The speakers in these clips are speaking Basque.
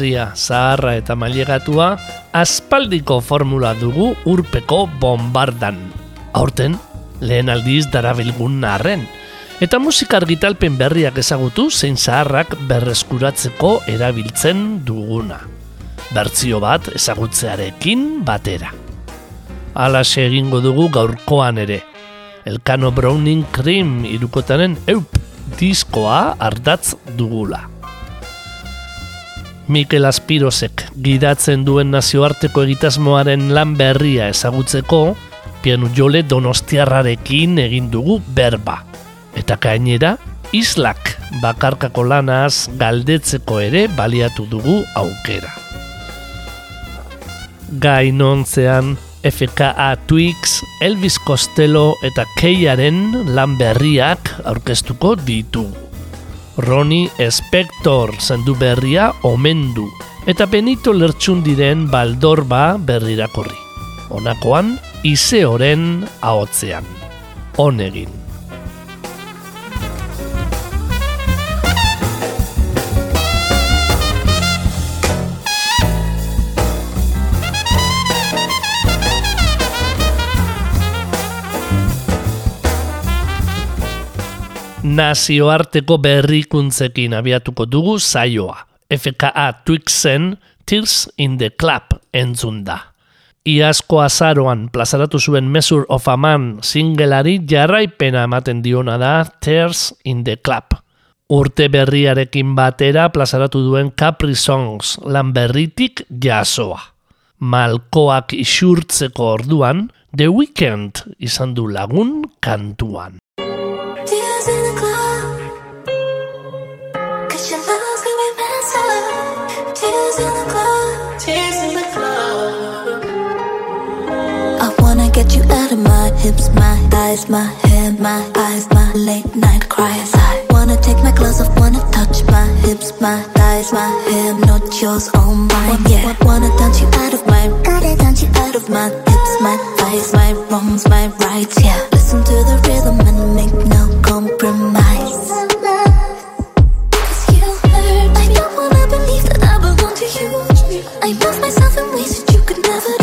Berria, zaharra eta mailegatua, aspaldiko formula dugu urpeko bombardan. Aurten, lehen aldiz darabilgun narren, eta musika argitalpen berriak ezagutu zein zaharrak berreskuratzeko erabiltzen duguna. Bertzio bat ezagutzearekin batera. Alaxe egingo dugu gaurkoan ere. Elkano Browning Cream irukotanen eup diskoa ardatz dugula. Mikel Aspirosek gidatzen duen nazioarteko egitasmoaren lan berria ezagutzeko, pianu jole donostiarrarekin egin dugu berba. Eta gainera, islak bakarkako lanaz galdetzeko ere baliatu dugu aukera. Gainontzean, FKA Twix, Elvis Costello eta Keiaren lan berriak aurkeztuko ditugu. Roni Spector zendu berria omendu eta Benito Lertxundiren baldorba berrirakorri. Honakoan, izeoren ahotzean. Honegin. Nazioarteko berrikuntzekin abiatuko dugu zaioa. FKA Twixen Tears in the Club entzun da. Iazko azaroan plazaratu zuen Measure of a Man singelari jarraipena ematen diona da Tears in the Club. Urte berriarekin batera plazaratu duen Capri Songs lan berritik jasoa. Malkoak isurtzeko orduan, The Weekend izan du lagun kantuan. Get you out of my hips, my thighs, my hair, my eyes, my late night cries. I wanna take my clothes off, wanna touch my hips, my thighs, my hair, not yours, oh all mine. Yeah, wanna dance you out of my, gotta dance you out of my hips, my thighs, my wrongs, my rights. Yeah, listen to the rhythm and make no compromise. I love myself in ways that you could never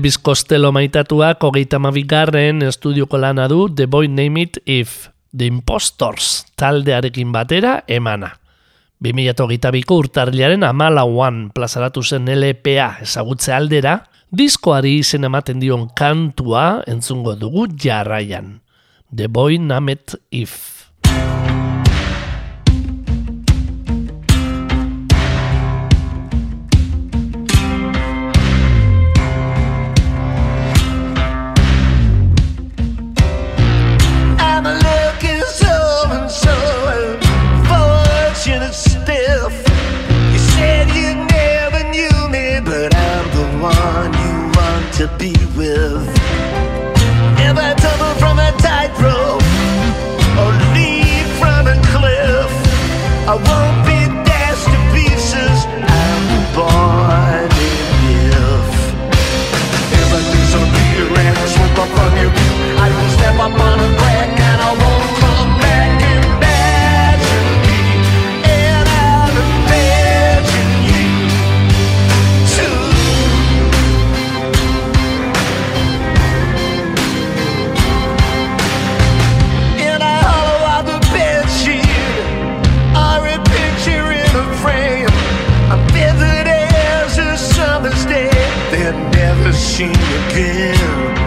Elvis Costello maitatuak hogeita mabigarren estudioko lana du The Boy Name It If, The Impostors taldearekin batera emana. 2008ko urtarriaren amalauan plazaratu zen LPA ezagutze aldera, diskoari izen ematen dion kantua entzungo dugu jarraian. The Boy Named If. machine again.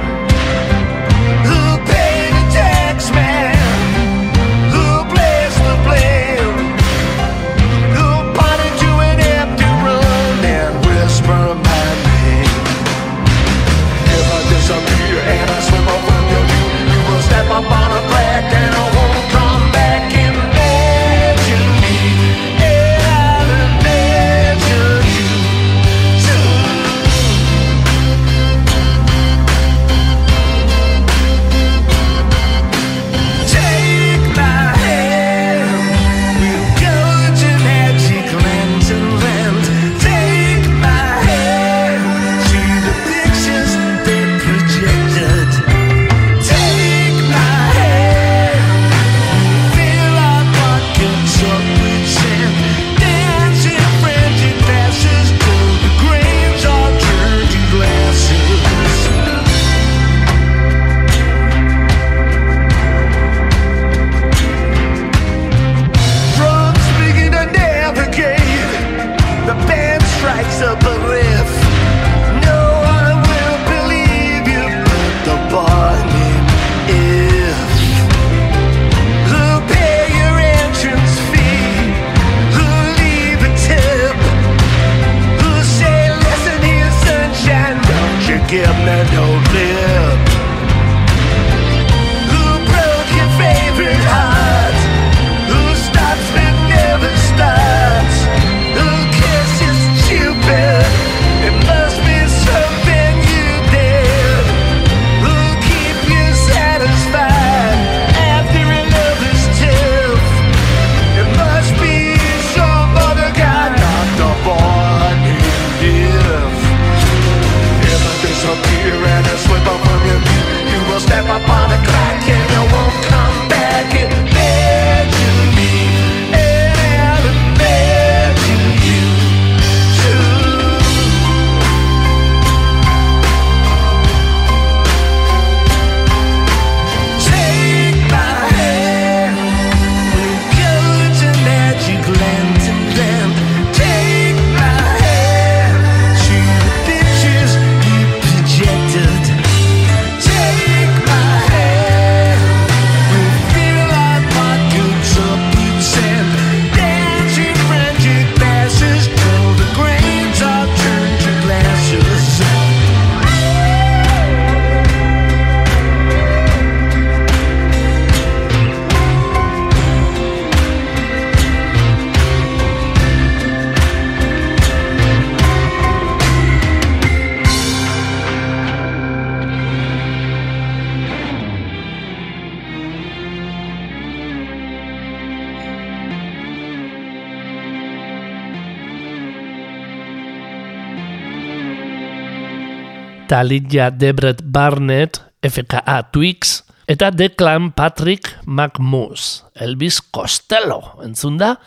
Eta Lydia Debret Barnett, FKA Twix, eta Declan Patrick McMoose, Elvis Costello, entzun da,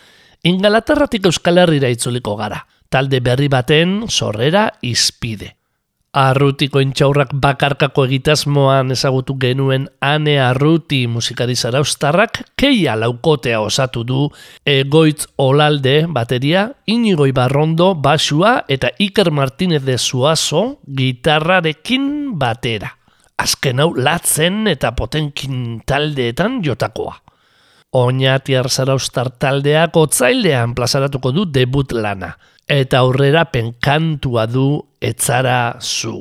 ingalaterratik euskal herrira itzuliko gara, talde berri baten sorrera izpide. Arrutiko intxaurrak bakarkako egitasmoan ezagutu genuen ane arruti musikari zaraustarrak keia laukotea osatu du egoitz olalde bateria, inigoi barrondo basua eta Iker Martinez de Suazo gitarrarekin batera. Azken hau latzen eta potenkin taldeetan jotakoa. Oñatiar zaraustar taldeak otzailean plazaratuko du debut lana eta aurrera penkantua du etzara zu.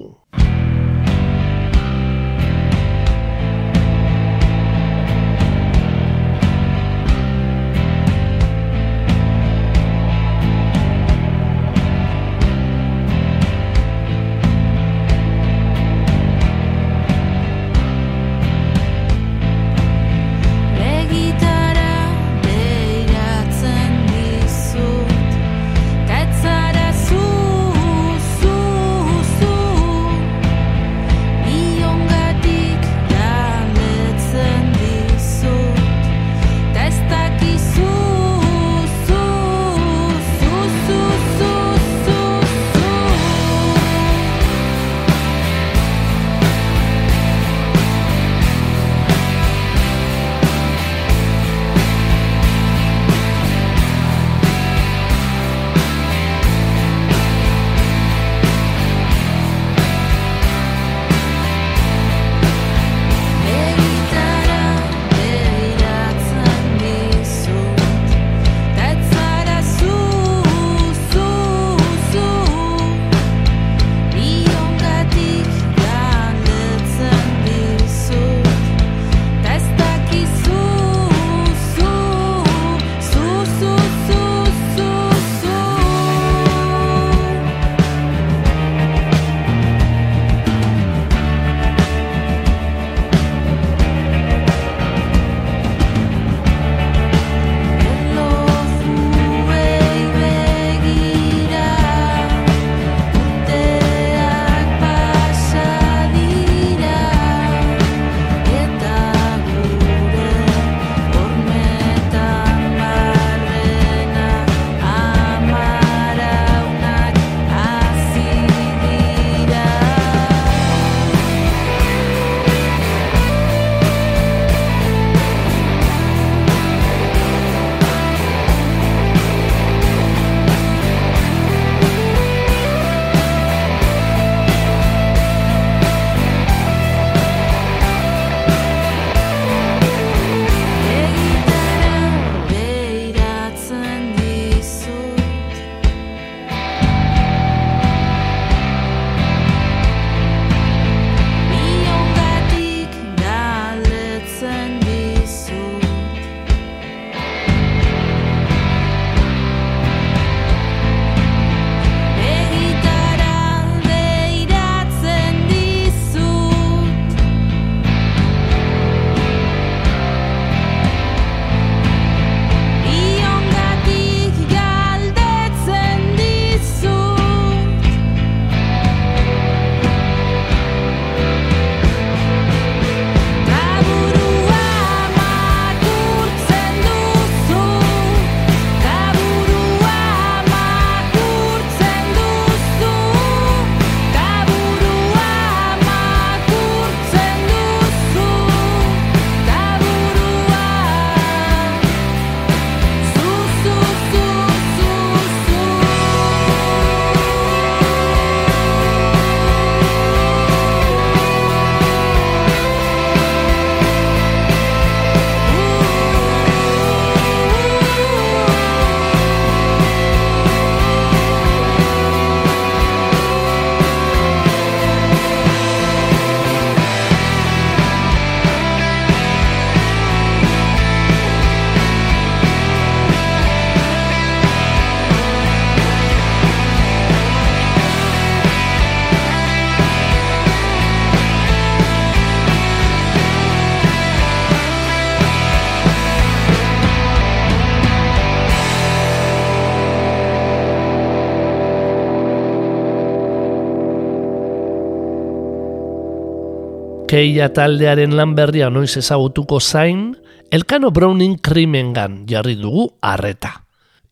Keia taldearen lan berria noiz ezagutuko zain, Elkano Browning krimengan jarri dugu arreta.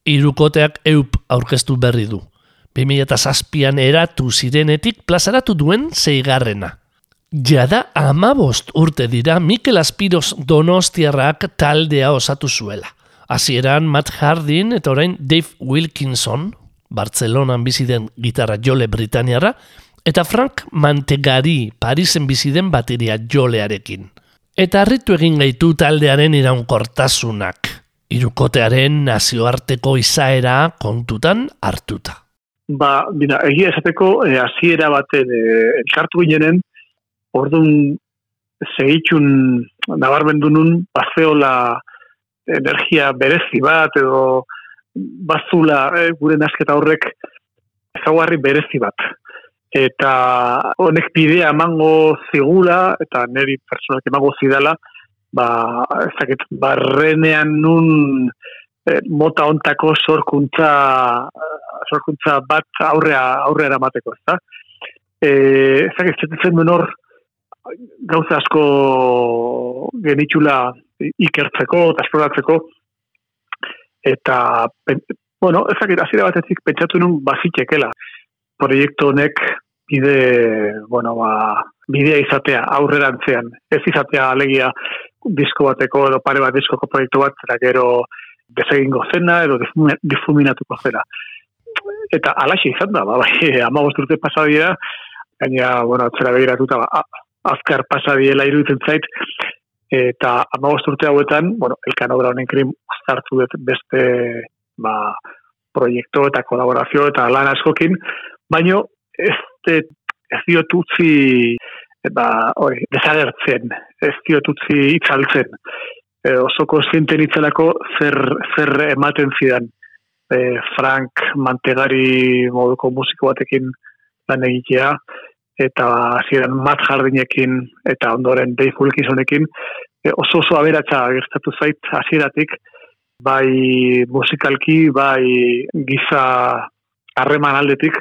Irukoteak eup aurkeztu berri du. 2007an eratu zirenetik plazaratu duen zeigarrena. Jada amabost urte dira Mikel Aspiros donostiarrak taldea osatu zuela. Hasieran Matt Hardin eta orain Dave Wilkinson, Bartzelonan bizi den gitarra jole Britaniarra, eta Frank Mantegari Parisen bizi den bateria jolearekin. Eta harritu egin gaitu taldearen iraunkortasunak, irukotearen nazioarteko izaera kontutan hartuta. Ba, bina, egia esateko, eh, hasiera baten eh, elkartu ginenen, orduan segitxun nabarmendu nun, bazeola energia berezi bat, edo bazula eh, gure nasketa horrek ezaugarri berezi bat. Eta honek bidea emango zigula, eta niri personak emango zidala, ba, ezaket, barrenean nun eh, mota ontako sorkuntza sorkuntza bat aurrea aurrera eramateko, ezta? Eh, ezaket, zetetzen duen hor gauza asko genitxula ikertzeko, eta esploratzeko, eta, bueno, ezakit, hasiera batetik pentsatu nun bazitekela. Proiektu honek bide, bueno, ba, bidea izatea aurrerantzean. Ez izatea alegia disko bateko edo pare bat diskoko proiektu bat, eta gero desegingo zena edo difumi- difuminatuko zena. Eta alaxe izan da, ba, bai, ama urte pasa dira, gaina, bueno, atzera begiratuta, ba, azkar pasa diela iruditzen zait, eta amabost urte hauetan, bueno, elkano honen krim hartu dut beste ba, proiektu eta kolaborazio eta lan askokin, baino ez, det- ez diot utzi ba, hori, desagertzen, ez diot utzi itzaltzen. E, oso konstienten itzelako zer, zer ematen zidan. E, Frank Mantegari moduko musiko batekin lan egitea, eta hasieran Matt Hardinekin eta ondoren Dave Wilkinsonekin e, oso oso aberatsa gertatu zait hasieratik bai musikalki bai giza harreman aldetik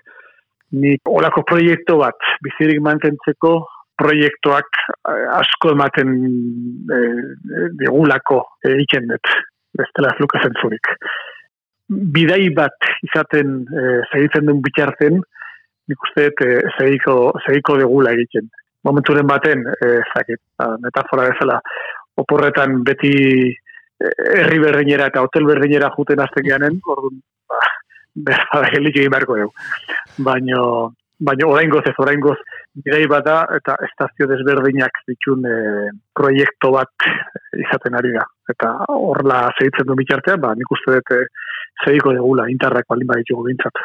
nik olako proiektu bat bizirik mantentzeko proiektuak eh, asko ematen e, digulako egiten dut bestela ez luke zentzurik. Bidai bat izaten e, segitzen duen bitarten, nik uste dut e, segiko, segiko digula egiten. Momenturen baten, e, zakit, ba, metafora bezala, oporretan beti herri berdinera eta hotel berdinera juten azten geanen, orduan, gelik egin beharko dugu. Baino, baino oraingoz ez, oraingoz bidei bat da, eta estazio desberdinak ditun e, proiektu bat izaten ari da. Eta horla segitzen du bitartean, ba, nik uste dut e, segiko degula, intarrak baldin baditugu bintzat.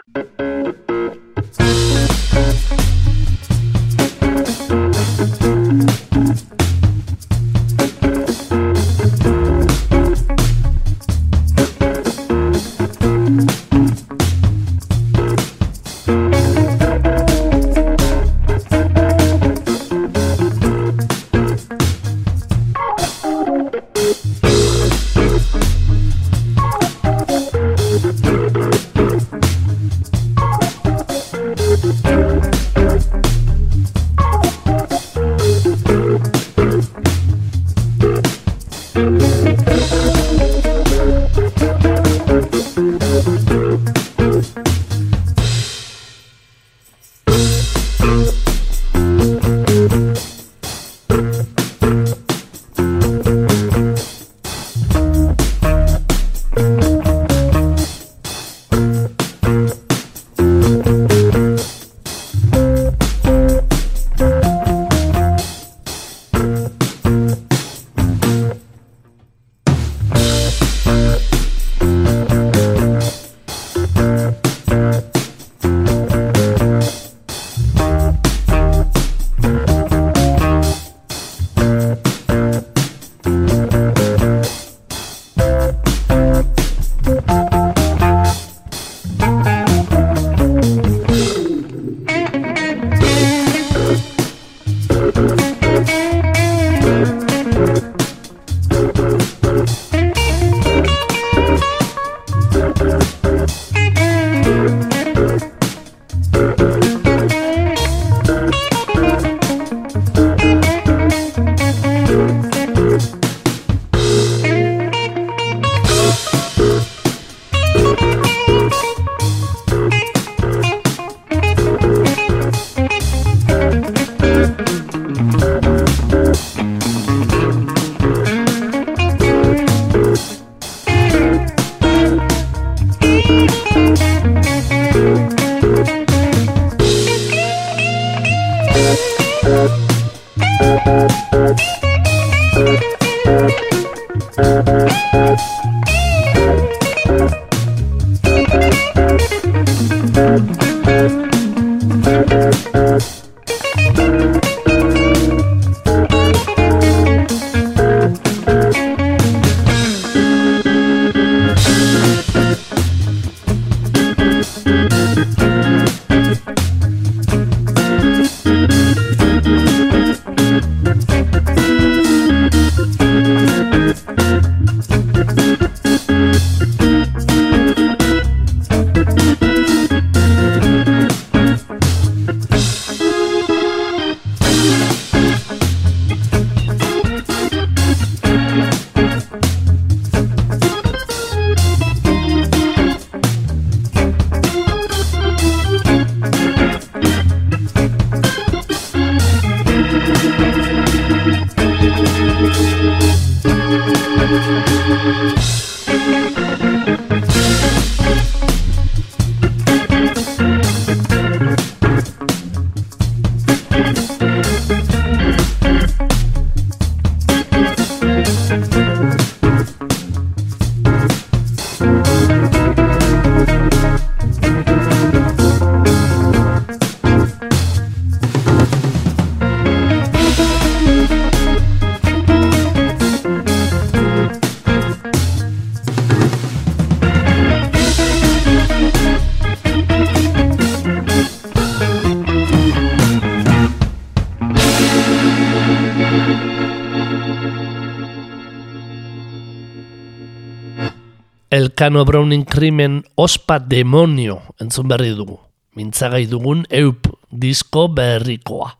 Elkano Browning krimen ospa demonio entzun berri dugu. Mintzagai dugun eup disko berrikoa.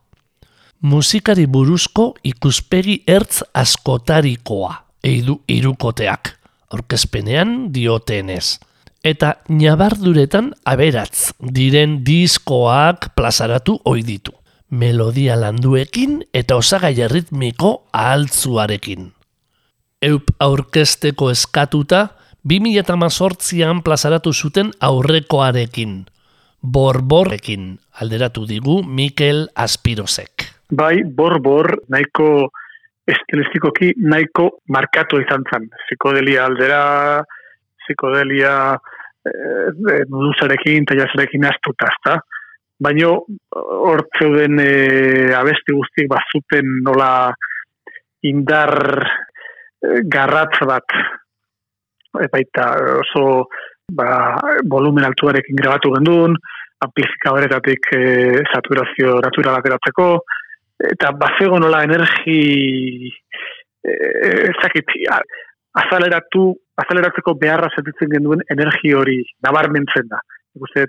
Musikari buruzko ikuspegi ertz askotarikoa, eidu irukoteak, aurkezpenean diotenez. Eta nabarduretan aberatz diren diskoak plazaratu ohi ditu. Melodia landuekin eta osagai ritmiko ahaltzuarekin. Eup aurkezteko eskatuta, 2018an plazaratu zuten aurrekoarekin, borborrekin, alderatu digu Mikel Aspirosek. bai, bor-bor nahiko estilistikoki nahiko markatu izan zen. Psikodelia aldera, psikodelia eh, bluesarekin eta jazzarekin astuta, ezta? Baina hor zeuden eh, abesti guztiek bazuten nola indar eh, garratz bat e, baita oso ba, volumen altuarekin grabatu gendun, amplifikadoretatik e, saturazio natural ateratzeko, eta bazego nola energi e, ezakit, a- azaleratu, azaleratzeko beharra sentitzen genduen energi hori nabarmentzen da. Nik uste,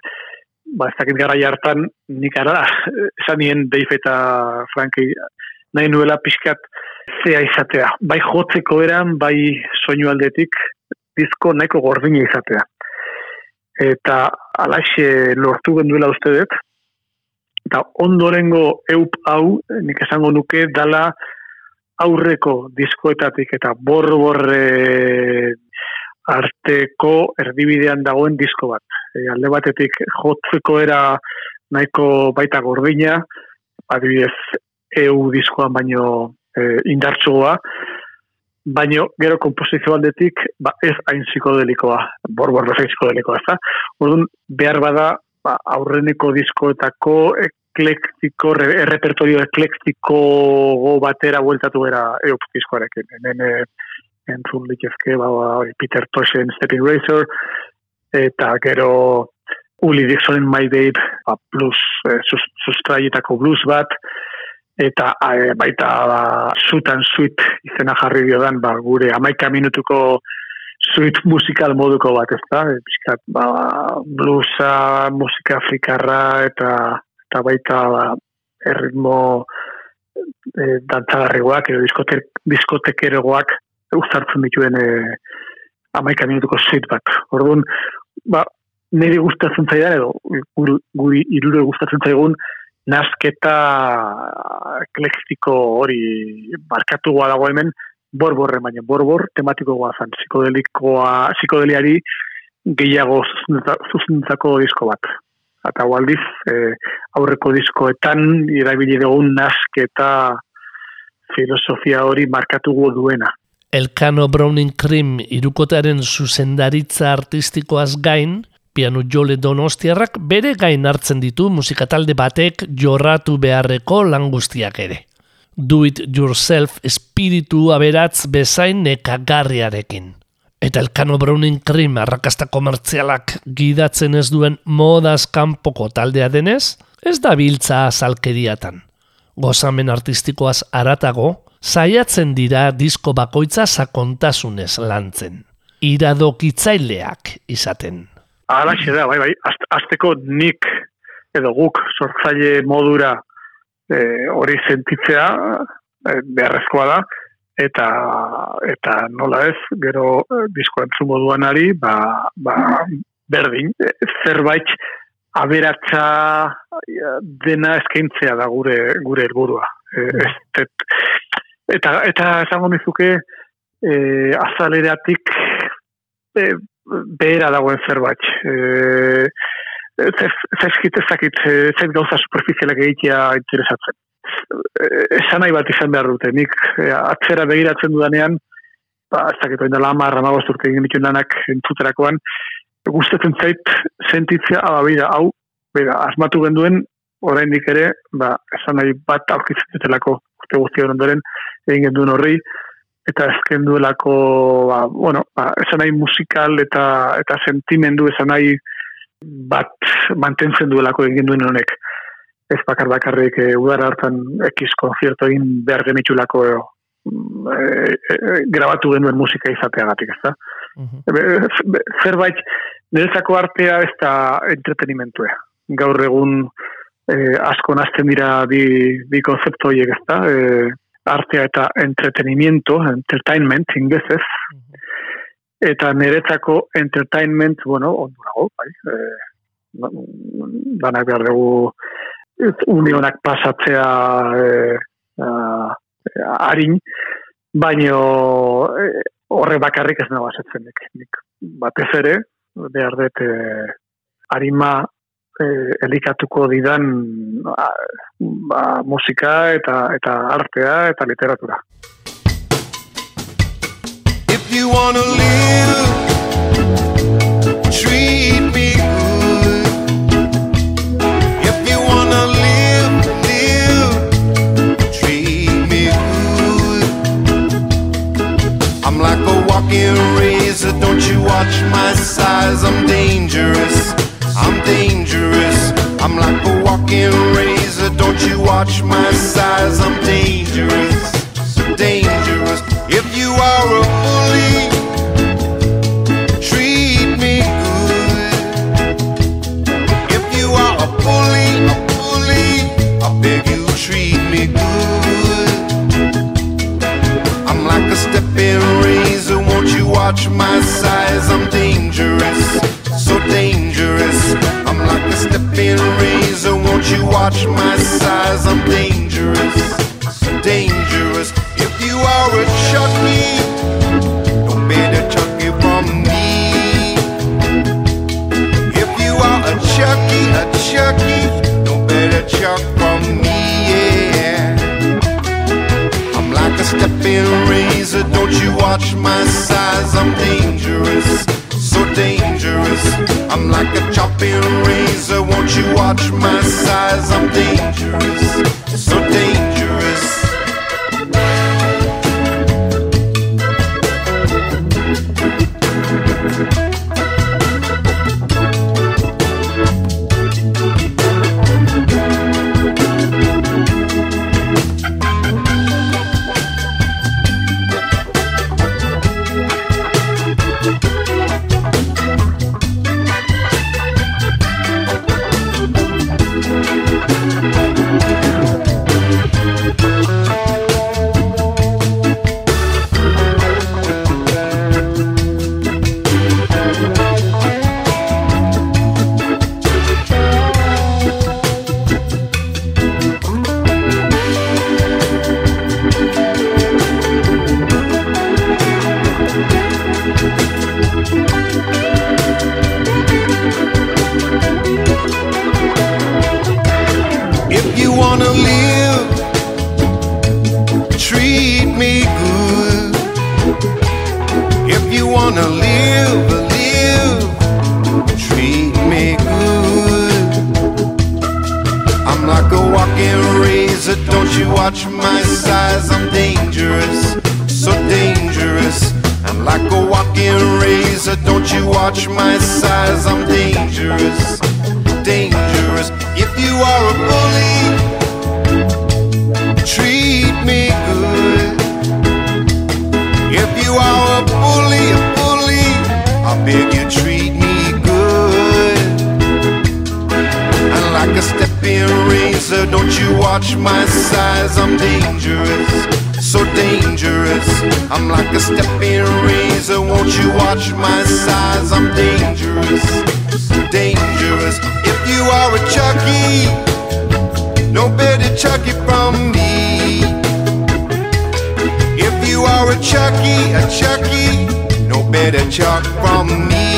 ba, ez dakit gara hartan, nik ara, esan nien Dave eta Franki nahi nuela pixkat zea izatea. Bai jotzeko eran, bai soinu aldetik, disko nahiko gordina izatea. Eta alaxe lortu genduela uste dut, eta ondorengo eup hau, nik esango nuke, dala aurreko diskoetatik eta borborre arteko erdibidean dagoen disko bat. E, alde batetik jotzeko era nahiko baita gordina, adibidez EU diskoan baino e, indartsugoa, baino gero komposizio aldetik ba, ez hain psikodelikoa, borbor ez psikodelikoa, ez da? Orduan, behar bada ba, aurreneko diskoetako eklektiko, re, errepertorio eklektiko batera bueltatu era EUP diskoarekin. Hemen eh, entzun litezke, ba, ba, Peter Toshen Stepping Razor, eta gero Uli Dixonen My Babe, ba, blues, sus, sustraietako blues bat, eta eh, baita ba, sutan suit izena jarri diodan, ba, gure amaika minutuko suite musikal moduko bat, ez da? Piskat, ba, bluesa, musika afrikarra, eta, eta baita ba, erritmo e, dantzagarrigoak, edo diskotek, diskotekerogoak uztartzen dituen e, amaika minutuko suite bat. Orduan, ba, niri gustatzen zaidan, edo guri irure gustatzen zaigun, nazketa eklektiko hori barkatugoa dago hemen, borborren baina borbor tematikoa zan, psikodelikoa, psikodeliari gehiago zuzendutako disko bat. Eta hau aldiz, e, aurreko diskoetan irabili dugun nask eta filosofia hori markatuko duena. Elkano Browning Cream irukotearen zuzendaritza artistikoaz gain, piano jole donostiarrak bere gain hartzen ditu musikatalde batek jorratu beharreko lan guztiak ere. Do it yourself espiritu aberatz bezain nekagarriarekin. Eta Elkano Browning Cream arrakasta komertzialak gidatzen ez duen modaz kanpoko taldea denez, ez da biltza azalkeriatan. Gozamen artistikoaz aratago, saiatzen dira disko bakoitza sakontasunez lantzen. Iradokitzaileak izaten. Hala da, bai, bai, az- azteko nik edo guk sortzaile modura e, hori sentitzea e, beharrezkoa da, eta eta nola ez, gero e, disko entzun moduanari, ba, ba, berdin, zerbait aberatsa e, dena eskaintzea da gure gure helburua. E, eta eta esango nizuke e, azaleratik e, behera dagoen zerbait. E, Zeskit ezakit, zait gauza superficialak egitea interesatzen. E, Esan nahi bat izan behar dute, nik e, atzera begiratzen dudanean, ba, ez dakit, oin dela amar, amagoz urte egin dituen lanak entzuterakoan, gustatzen zait sentitzea, aba, bera, hau, bera, asmatu genduen, oraindik ere, ba, esan nahi bat aurkitzen dutelako urte guztia ondoren, egin genduen horri, eta ezken duelako, ba, bueno, ba, esan nahi musikal eta eta sentimendu esan nahi bat mantentzen duelako egin duen honek. Ez bakar bakarrik e, udara hartan ekiz konzierto egin behar genitulako e, e, grabatu genuen musika izateagatik, ez da? E, zerbait, niretzako artea ez da entretenimentua. Gaur egun e, asko nazten dira bi, bi konzeptu horiek, ez da? E, artea eta entretenimiento, entertainment, inglesez, eta niretzako entertainment, bueno, ondo dago, bai, e, danak behar dugu unionak pasatzea e, a, harin, baino e, horre bakarrik ez nago asetzen nik. nik batez ere, behar dut e, harima e, elikatuko didan a, ba, musika eta eta artea eta literatura. If you wanna live, treat me. I'm like a walking razor, don't you watch my size? I'm dangerous, don't you watch my size? I'm dangerous, so dangerous. If you are a bully, treat me good. If you are a bully, a bully, I beg you treat me good. I'm like a stepping razor, won't you watch my size? I'm dangerous, so dangerous. I'm like a stepping razor, you watch my size? I'm dangerous, so dangerous. If you are a Chucky, don't better Chucky from me. If you are a Chucky, a Chucky, don't better Chuck from me, yeah. I'm like a stepping razor, don't you watch my size? I'm dangerous, I'm like a chopping razor, won't you watch my size? I'm dangerous, so dangerous. Watch my size? I'm dangerous, so dangerous. I'm like a walking razor. Don't you watch my size? I'm dangerous, you watch my size? I'm dangerous, so dangerous. I'm like a stepping razor, won't you watch my size? I'm dangerous, dangerous. If you are a Chucky, no better Chucky from me. If you are a Chucky, a Chucky, no better Chuck from me.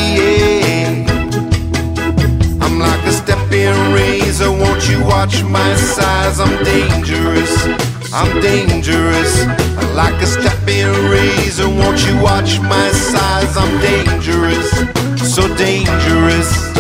A stepping razor, won't you watch my size? I'm dangerous, I'm dangerous. Like a stepping razor, won't you watch my size? I'm dangerous, so dangerous.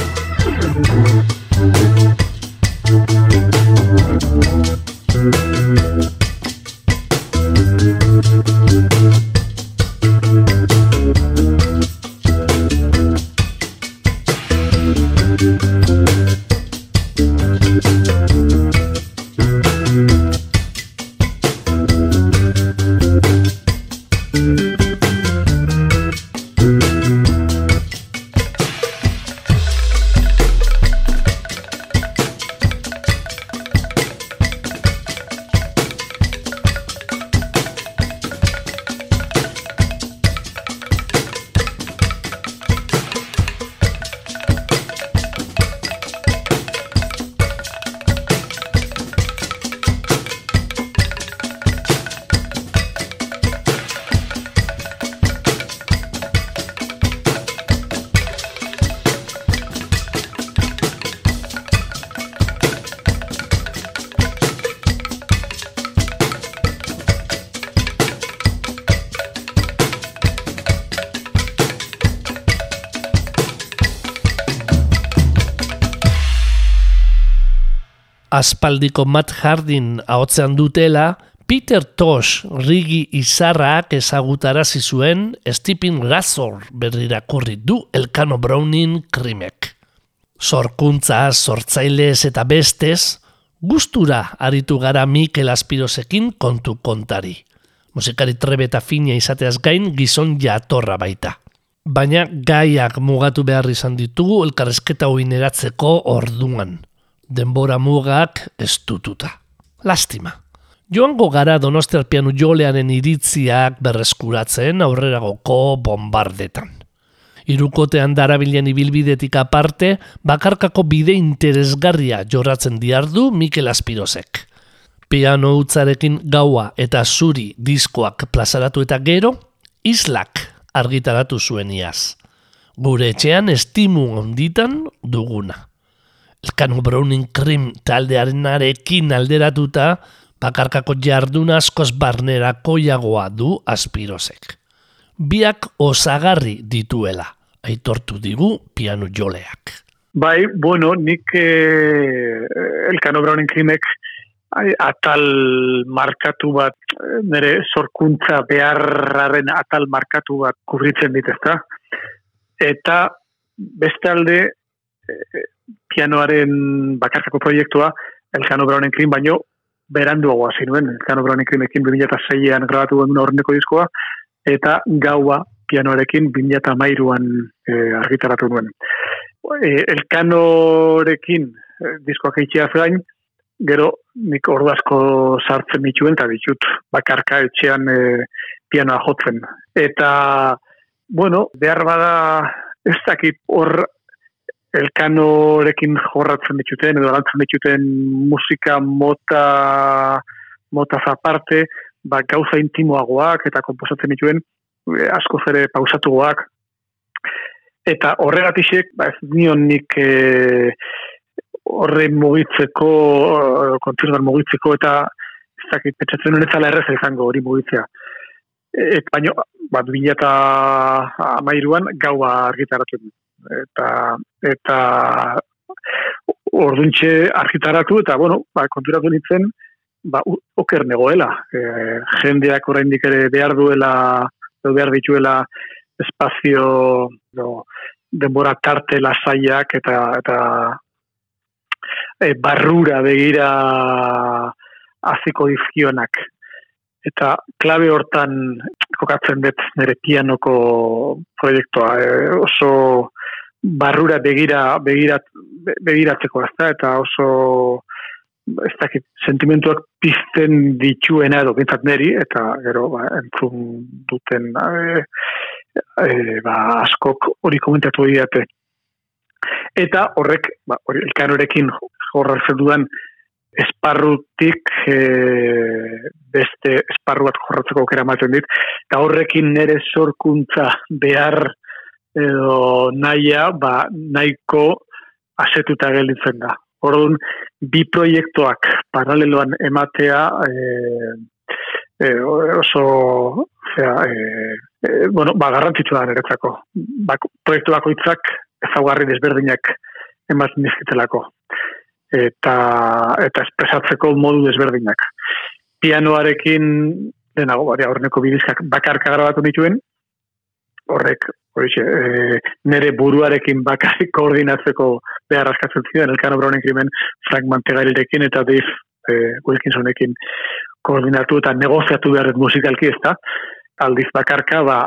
Aspaldiko Matt Hardin ahotzean dutela, Peter Tosh rigi izarrak ezagutarazi zuen Stephen Razor berrirakurri du Elkano Browning krimek. Sorkuntza, sortzailez eta bestez, gustura aritu gara Mikel Aspirosekin kontu kontari. Musikari trebe eta fina izateaz gain gizon jatorra baita. Baina gaiak mugatu behar izan ditugu elkarrezketa eratzeko orduan denbora mugak estututa. Lastima. Joango gara Donostiar pianu jolearen iritziak berreskuratzen aurreragoko bombardetan. Irukotean darabilen ibilbidetik aparte, bakarkako bide interesgarria jorratzen diardu Mikel Aspirosek. Piano utzarekin gaua eta zuri diskoak plazaratu eta gero, islak argitaratu zuen iaz. Gure etxean estimu onditan duguna. Elkano Browning Krim taldearenarekin alderatuta, bakarkako jardun askoz barnerako jagoa du aspirosek. Biak osagarri dituela, aitortu digu piano joleak. Bai, bueno, nik eh, Elkano Browning ai, atal markatu bat, nire sorkuntza beharraren atal markatu bat kubritzen dit, ezta? Eta bestalde, eh, pianoaren bakarkako proiektua, Elkano Brownen Krim, baino beranduago hasi nuen, Elkano Brownen Krimekin 2006an grabatu duen horneko diskoa, eta gaua pianoarekin 2008an e, argitaratu nuen. E, Elkanorekin e, diskoak eitxea zain, gero nik ordu asko sartzen dituen, eta ditut bakarka etxean e, pianoa jotzen. Eta, bueno, behar bada ez dakit hor elkanorekin jorratzen dituten edo lantzen dituten musika mota mota zaparte, ba, gauza intimoagoak eta komposatzen dituen e, asko zere pausatugoak. Eta horregatisek, ba, ez nion nik e, horre mugitzeko, kontinuar mugitzeko eta ez dakit, petxatzen honetzala erreza izango hori mugitzea. Et, baina, ba, 2000 eta amairuan gaua argitaratu eta eta orduntxe argitaratu eta bueno, ba, konturatu nintzen ba, oker negoela. E, jendeak oraindik ere behar duela, edo behar dituela espazio, edo, denbora tarte lasaiak eta eta e, barrura begira aziko dizkionak. Eta klabe hortan kokatzen dut nire pianoko proiektua. E, oso barrura begira, begirat, be- begiratzeko ez da, eta oso ez dakit, sentimentuak pizten dituena edo bintzat neri, eta gero ba, entzun duten e, e, ba, askok hori komentatu didate. Eta horrek, ba, hori, elkanorekin jorratzen dudan esparrutik e, beste esparru bat jorratzeko aukera ematen dit, eta horrekin nire sorkuntza behar edo naia, ba, nahiko asetuta gelditzen da. Orduan, bi proiektuak paraleloan ematea e, e, oso zera, e, e, bueno, ba, garrantzitsua da niretzako. Bak, proiektu bakoitzak ezaugarri desberdinak ematen dizkitelako. Eta, eta espresatzeko modu desberdinak. Pianoarekin, denago, bari, aurreneko bidizkak bakarka grabatu nituen, horrek, horixe, e, nire buruarekin bakarrik koordinatzeko behar askatzen zidan, Elkano Brownen krimen Frank Mantegarirekin eta Dave e, Wilkinsonekin koordinatu eta negoziatu behar dut musikalki ez da. Aldiz bakarka, ba,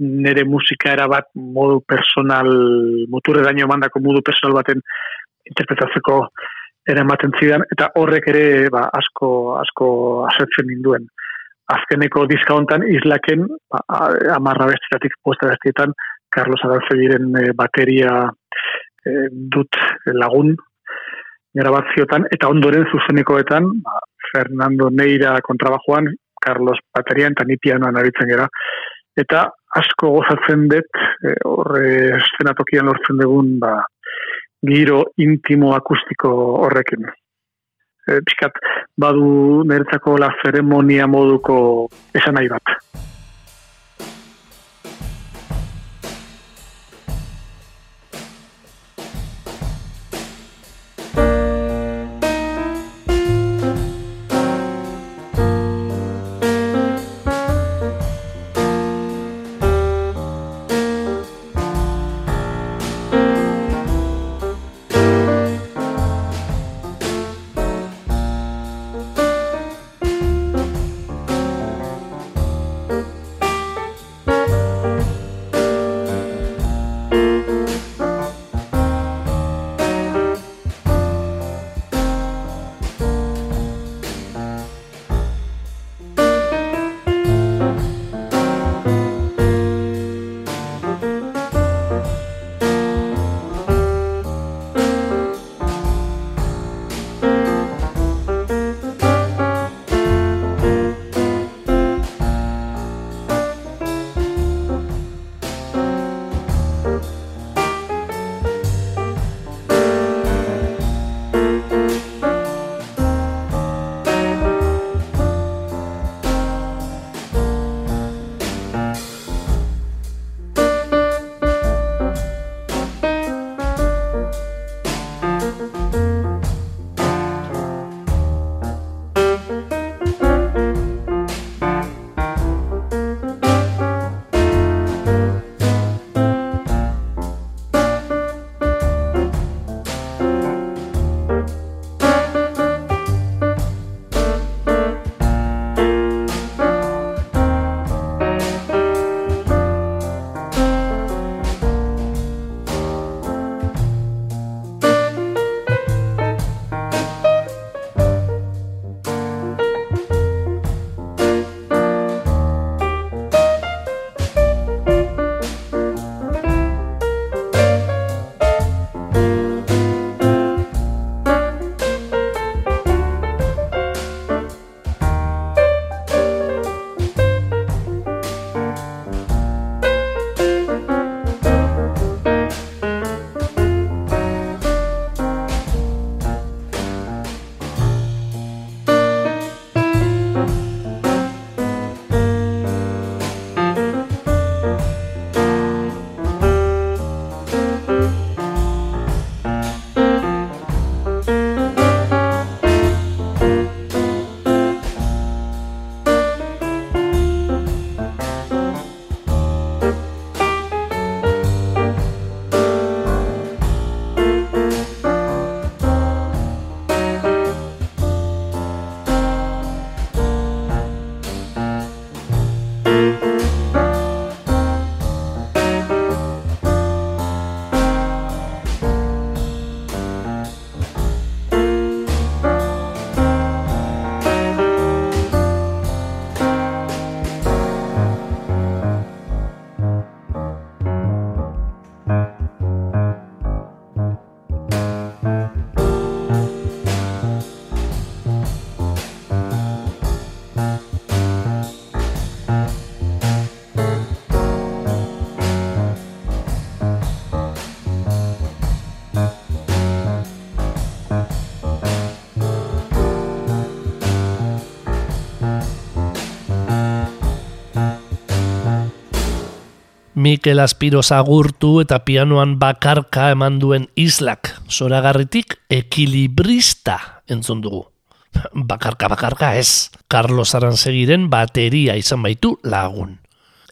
nire musika erabat modu personal, muturre daño mandako modu personal baten interpretatzeko eramaten zidan, eta horrek ere ba, asko, asko asetzen ninduen. Azkeneko diska hontan islaken, ba, amarra bestetatik posta bestietan, Carlos Adalzegiren e, bateria e, dut lagun grabatziotan, eta ondoren zuzenekoetan, ba, Fernando Neira kontrabajoan, Carlos baterian eta ni pianoan aritzen gera. Eta asko gozatzen dut, e, horre eszenatokian lortzen dugun, ba, giro intimo akustiko horrekin. E, pixkat, badu niretzako la zeremonia moduko esan nahi bat. Mikel Aspiroz agurtu eta pianoan bakarka eman duen islak zoragarritik ekilibrista entzun dugu. Bakarka bakarka ez, Carlos Aransegiren bateria izan baitu lagun.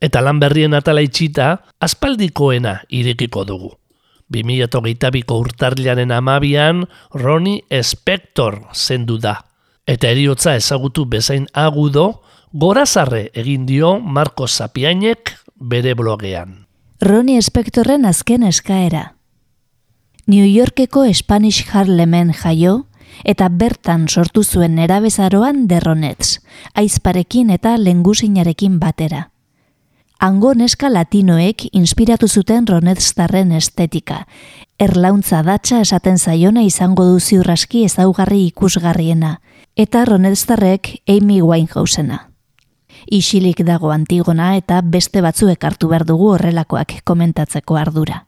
Eta lan berrien atala itxita, aspaldikoena irekiko dugu. 2008ko urtarliaren amabian, Ronnie Spector zendu da. Eta eriotza ezagutu bezain agudo, gorazarre egin dio Marco Sapiainek bere blogean. Ronnie Spectorren azken eskaera. New Yorkeko Spanish Harlemen jaio, eta bertan sortu zuen nerabezaroan derronetz, aizparekin eta lengusinarekin batera. Ango neska latinoek inspiratu zuten ronetztarren estetika. Erlauntza datxa esaten zaiona izango du ziurraski ezaugarri ikusgarriena, eta ronetztarrek Amy Winehousena. Isilik dago Antigona eta beste batzuek hartu behar dugu horrelakoak komentatzeko ardura.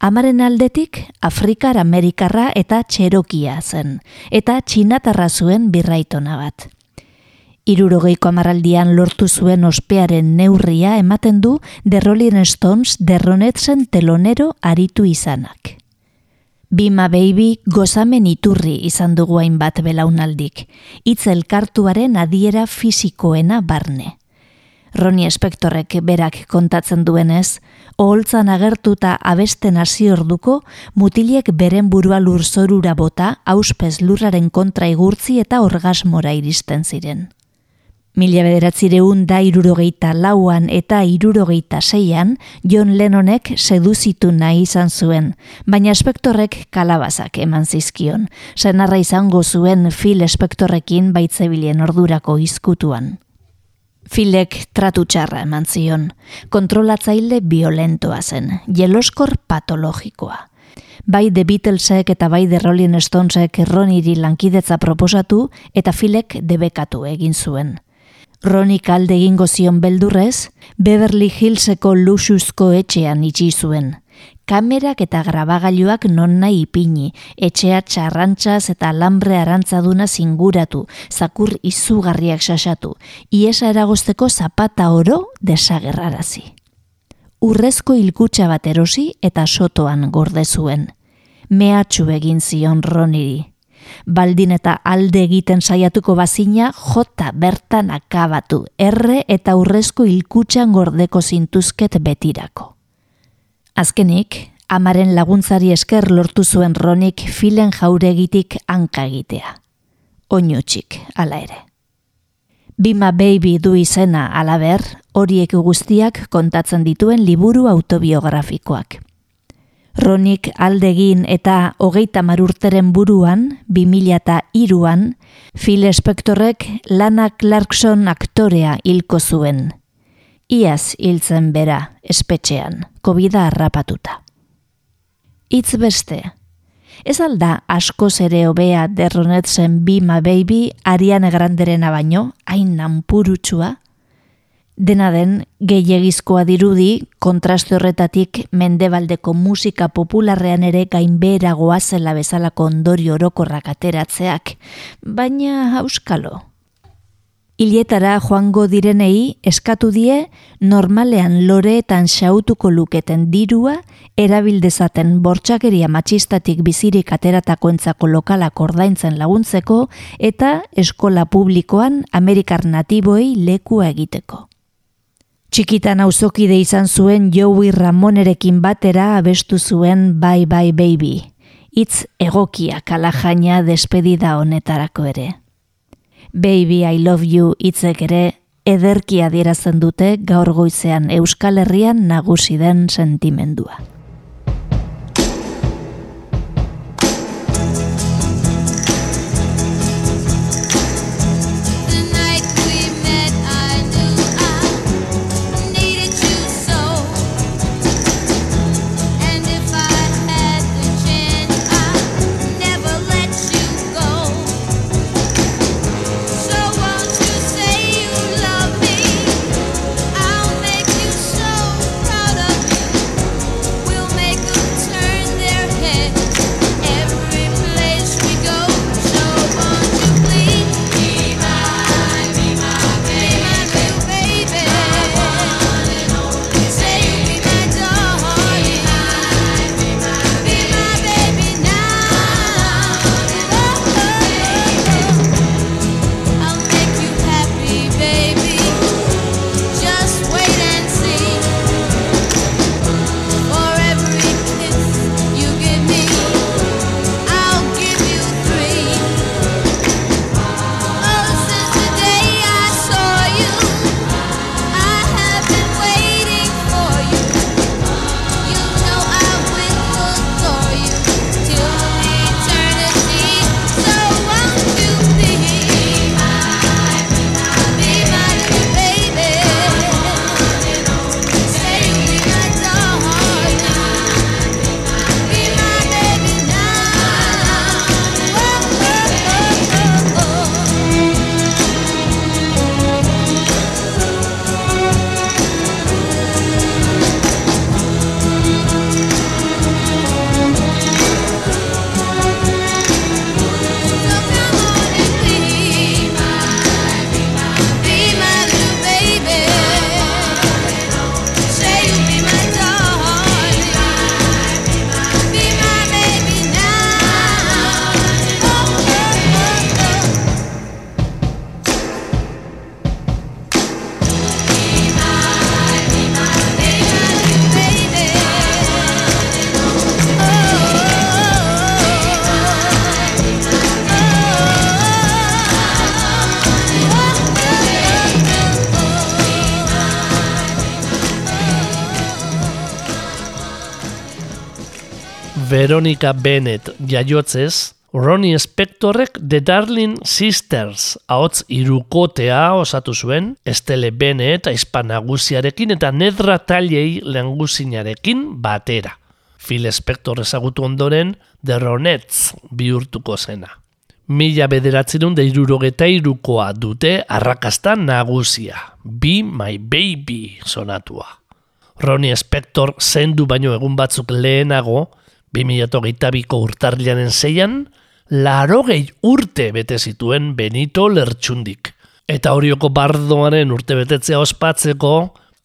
Amaren aldetik, Afrikar Amerikarra eta Txerokia zen, eta txinatarra zuen birraitona bat. Irurogeiko amaraldian lortu zuen ospearen neurria ematen du The Rolling Stones derronetzen telonero aritu izanak. Bima Baby gozamen iturri izan dugu hainbat belaunaldik, hitz elkartuaren adiera fisikoena barne. Ronnie Spectorrek berak kontatzen duenez, oholtzan agertuta abesten hasi orduko, mutilek beren burua lurzorura bota, auspez lurraren kontra igurtzi eta orgasmora iristen ziren. Mila bederatzireun da irurogeita lauan eta irurogeita zeian, John Lennonek seduzitu nahi izan zuen, baina espektorrek kalabazak eman zizkion, senarra izango zuen Phil espektorrekin baitzebilen ordurako izkutuan. Filek tratu txarra eman zion, kontrolatzaile violentoa zen, jeloskor patologikoa. Bai The Beatlesek eta bai The Rolling Stonesek Roniri lankidetza proposatu eta Filek debekatu egin zuen. Ronik alde egingo zion beldurrez, Beverly Hillseko luxuzko etxean itxi zuen. Kamerak eta grabagailuak non nahi ipini, etxea txarrantzaz eta lambre arantzaduna zinguratu, zakur izugarriak sasatu, iesa eragozteko zapata oro desagerrarazi. Urrezko hilkutxa bat erosi eta sotoan gorde zuen. Mehatxu egin zion Roniri. Baldin eta alde egiten saiatuko bazina, jota bertan akabatu, erre eta urrezko hilkutxan gordeko zintuzket betirako. Azkenik, amaren laguntzari esker lortu zuen ronik filen jauregitik hanka egitea. Oinutxik, ala ere. Bima Baby du izena alaber, horiek guztiak kontatzen dituen liburu autobiografikoak. Ronik aldegin eta hogeita marurteren buruan, 2000 eta iruan, Phil Spectorrek Lana Clarkson aktorea hilko zuen. Iaz hiltzen bera, espetxean, kobida harrapatuta. Itz beste, ez alda asko ere hobea derronetzen Bima Baby Ariane Granderena baino, hain nanpurutsua, Dena den, gehiagizkoa dirudi, kontraste horretatik mendebaldeko musika popularrean ere gainbehera goazela bezalako ondori orokorrak ateratzeak, baina auskalo. Ilietara joango direnei eskatu die normalean loreetan xautuko luketen dirua erabildezaten bortxakeria matxistatik bizirik ateratako entzako lokalak ordaintzen laguntzeko eta eskola publikoan Amerikar natiboei lekua egiteko. Txikitan auzokide izan zuen Joey Ramonerekin batera abestu zuen Bye Bye Baby. Itz egokia kalajaina despedida honetarako ere. Baby I love you itzek ere ederki adierazten dute gaur goizean Euskal Herrian nagusi den sentimendua. Veronica Bennett jaiotzez, Ronnie Spectorrek The Darling Sisters ahots irukotea osatu zuen, Estele Bennett aizpa nagusiarekin eta Nedra Tallei lengusinarekin batera. Phil Spector ezagutu ondoren The Ronettes bihurtuko zena. Mila bederatzerun da irurogeta irukoa dute arrakasta nagusia. Be My Baby sonatua. Ronnie Spector zendu baino egun batzuk lehenago, 2008ko urtarrilanen zeian, larogei urte bete zituen Benito Lertxundik. Eta horioko bardoaren urte betetzea ospatzeko,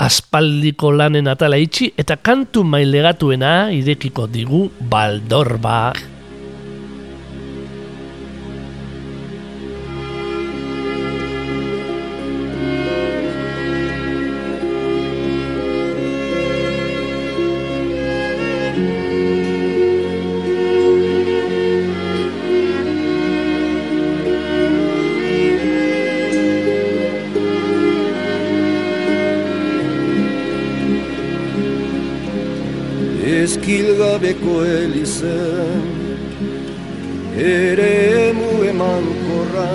aspaldiko lanen atala itxi eta kantu mailegatuena irekiko digu baldorba. Eskilgabeko elizen Ere emu eman korra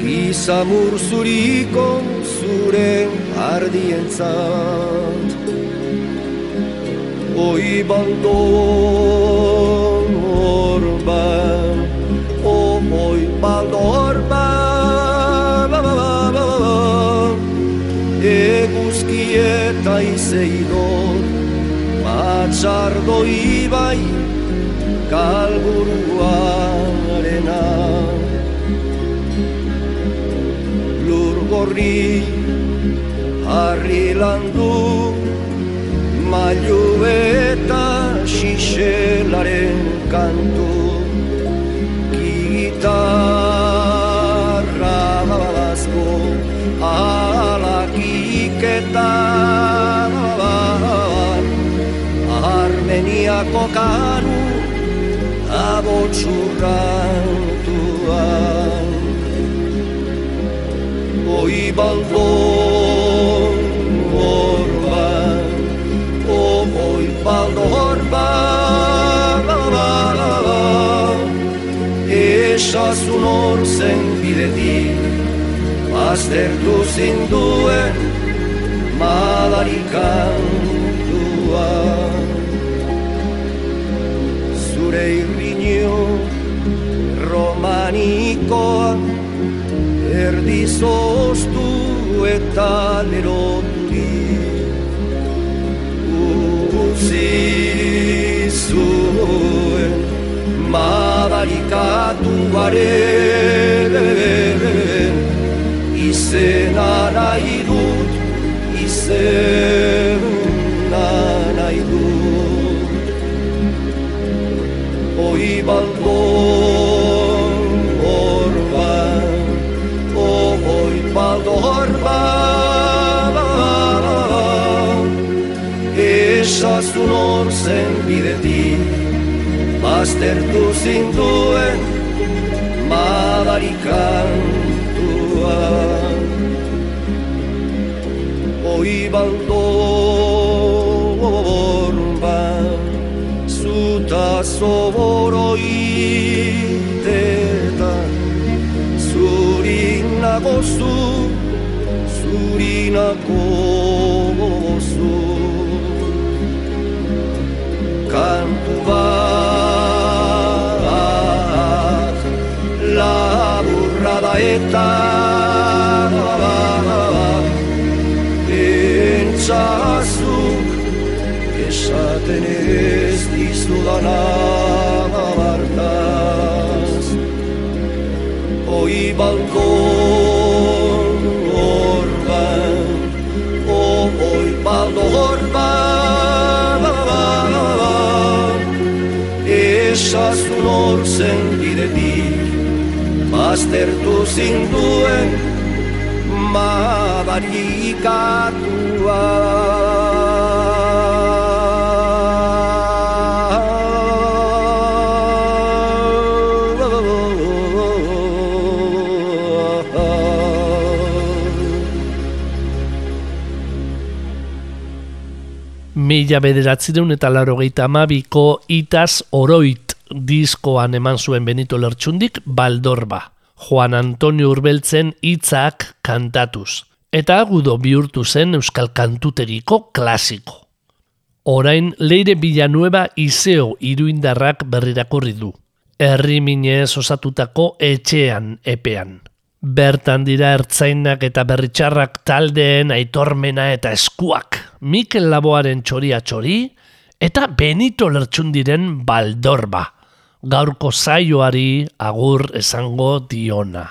Gizamur zuriko zure ardientzat. Oi baldon orba O oi baldor ba ba ba ba Eguzki eta izeidor Matxardo ibai kalburuarena Lur gorri harri landu Mailu eta xixelaren kantu. Gitarra bazko alakik Armeniako kanu abotxurrantuan Oi baldon orban, o oi baldon orban Esazun hor zen bidetik, baztertu zinduen madarikantuan erdi zoztu eta leroturik utzi zuen madarikatu garen izena nahi dut izena nahi dut. Oi baldon baztertu zinduen madarikantua eta Entzazuk esaten ez dizudana bartaz Oi balkon orban, o oi baldo Esazun hor baztertu zinduen madarikatua Mila bederatzireun eta larogeita amabiko itaz oroit diskoan eman zuen Benito Lertxundik baldorba. Juan Antonio Urbeltzen hitzak kantatuz. Eta agudo bihurtu zen Euskal Kantutegiko klasiko. Orain Leire Villanueva izeo iruindarrak berrirakurri du. Herri minez osatutako etxean epean. Bertan dira ertzainak eta berritxarrak taldeen aitormena eta eskuak. Mikel Laboaren txoria txori eta Benito Lertxundiren baldorba. Gaurko zaioari agur esango diona.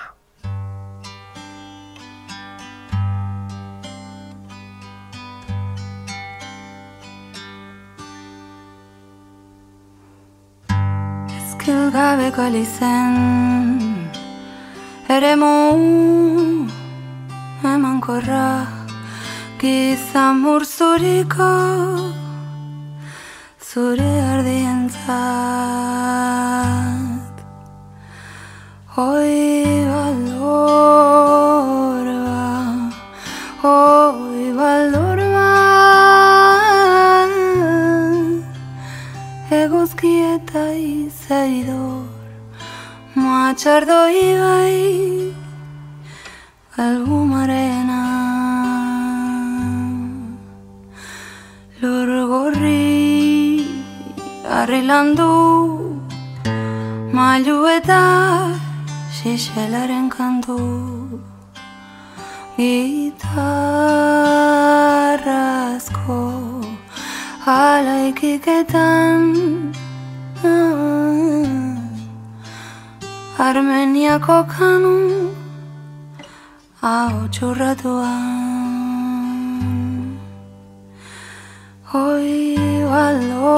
Ezkil gabeko elizen Ere mu Eman korra Gizan murzuriko Zure ardien zat Hoi baldorba Hoi baldorba Eguzki eta izaidor Moatxardo ibai Algumarena Arrilandu Mailu eta Xixelaren kantu Gitarrazko Alaikiketan Armeniako kanu Hau txurratuan. Hoi baldorba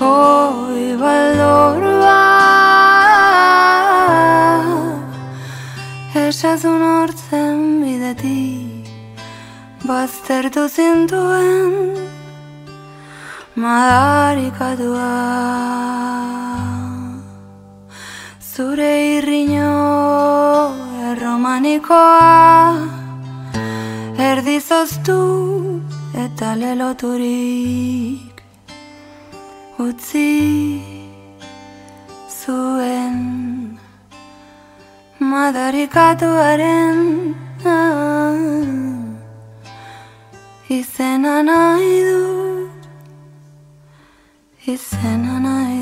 Hoi baldorba Esazun hortzen bidetik Baztertu zintuen Madarikatua Zure irriño erromanikoa Erdizoztu eta leloturik Utzi zuen Madarikatuaren Izena nahi dut Izena nahi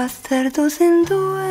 Baztertu zintuen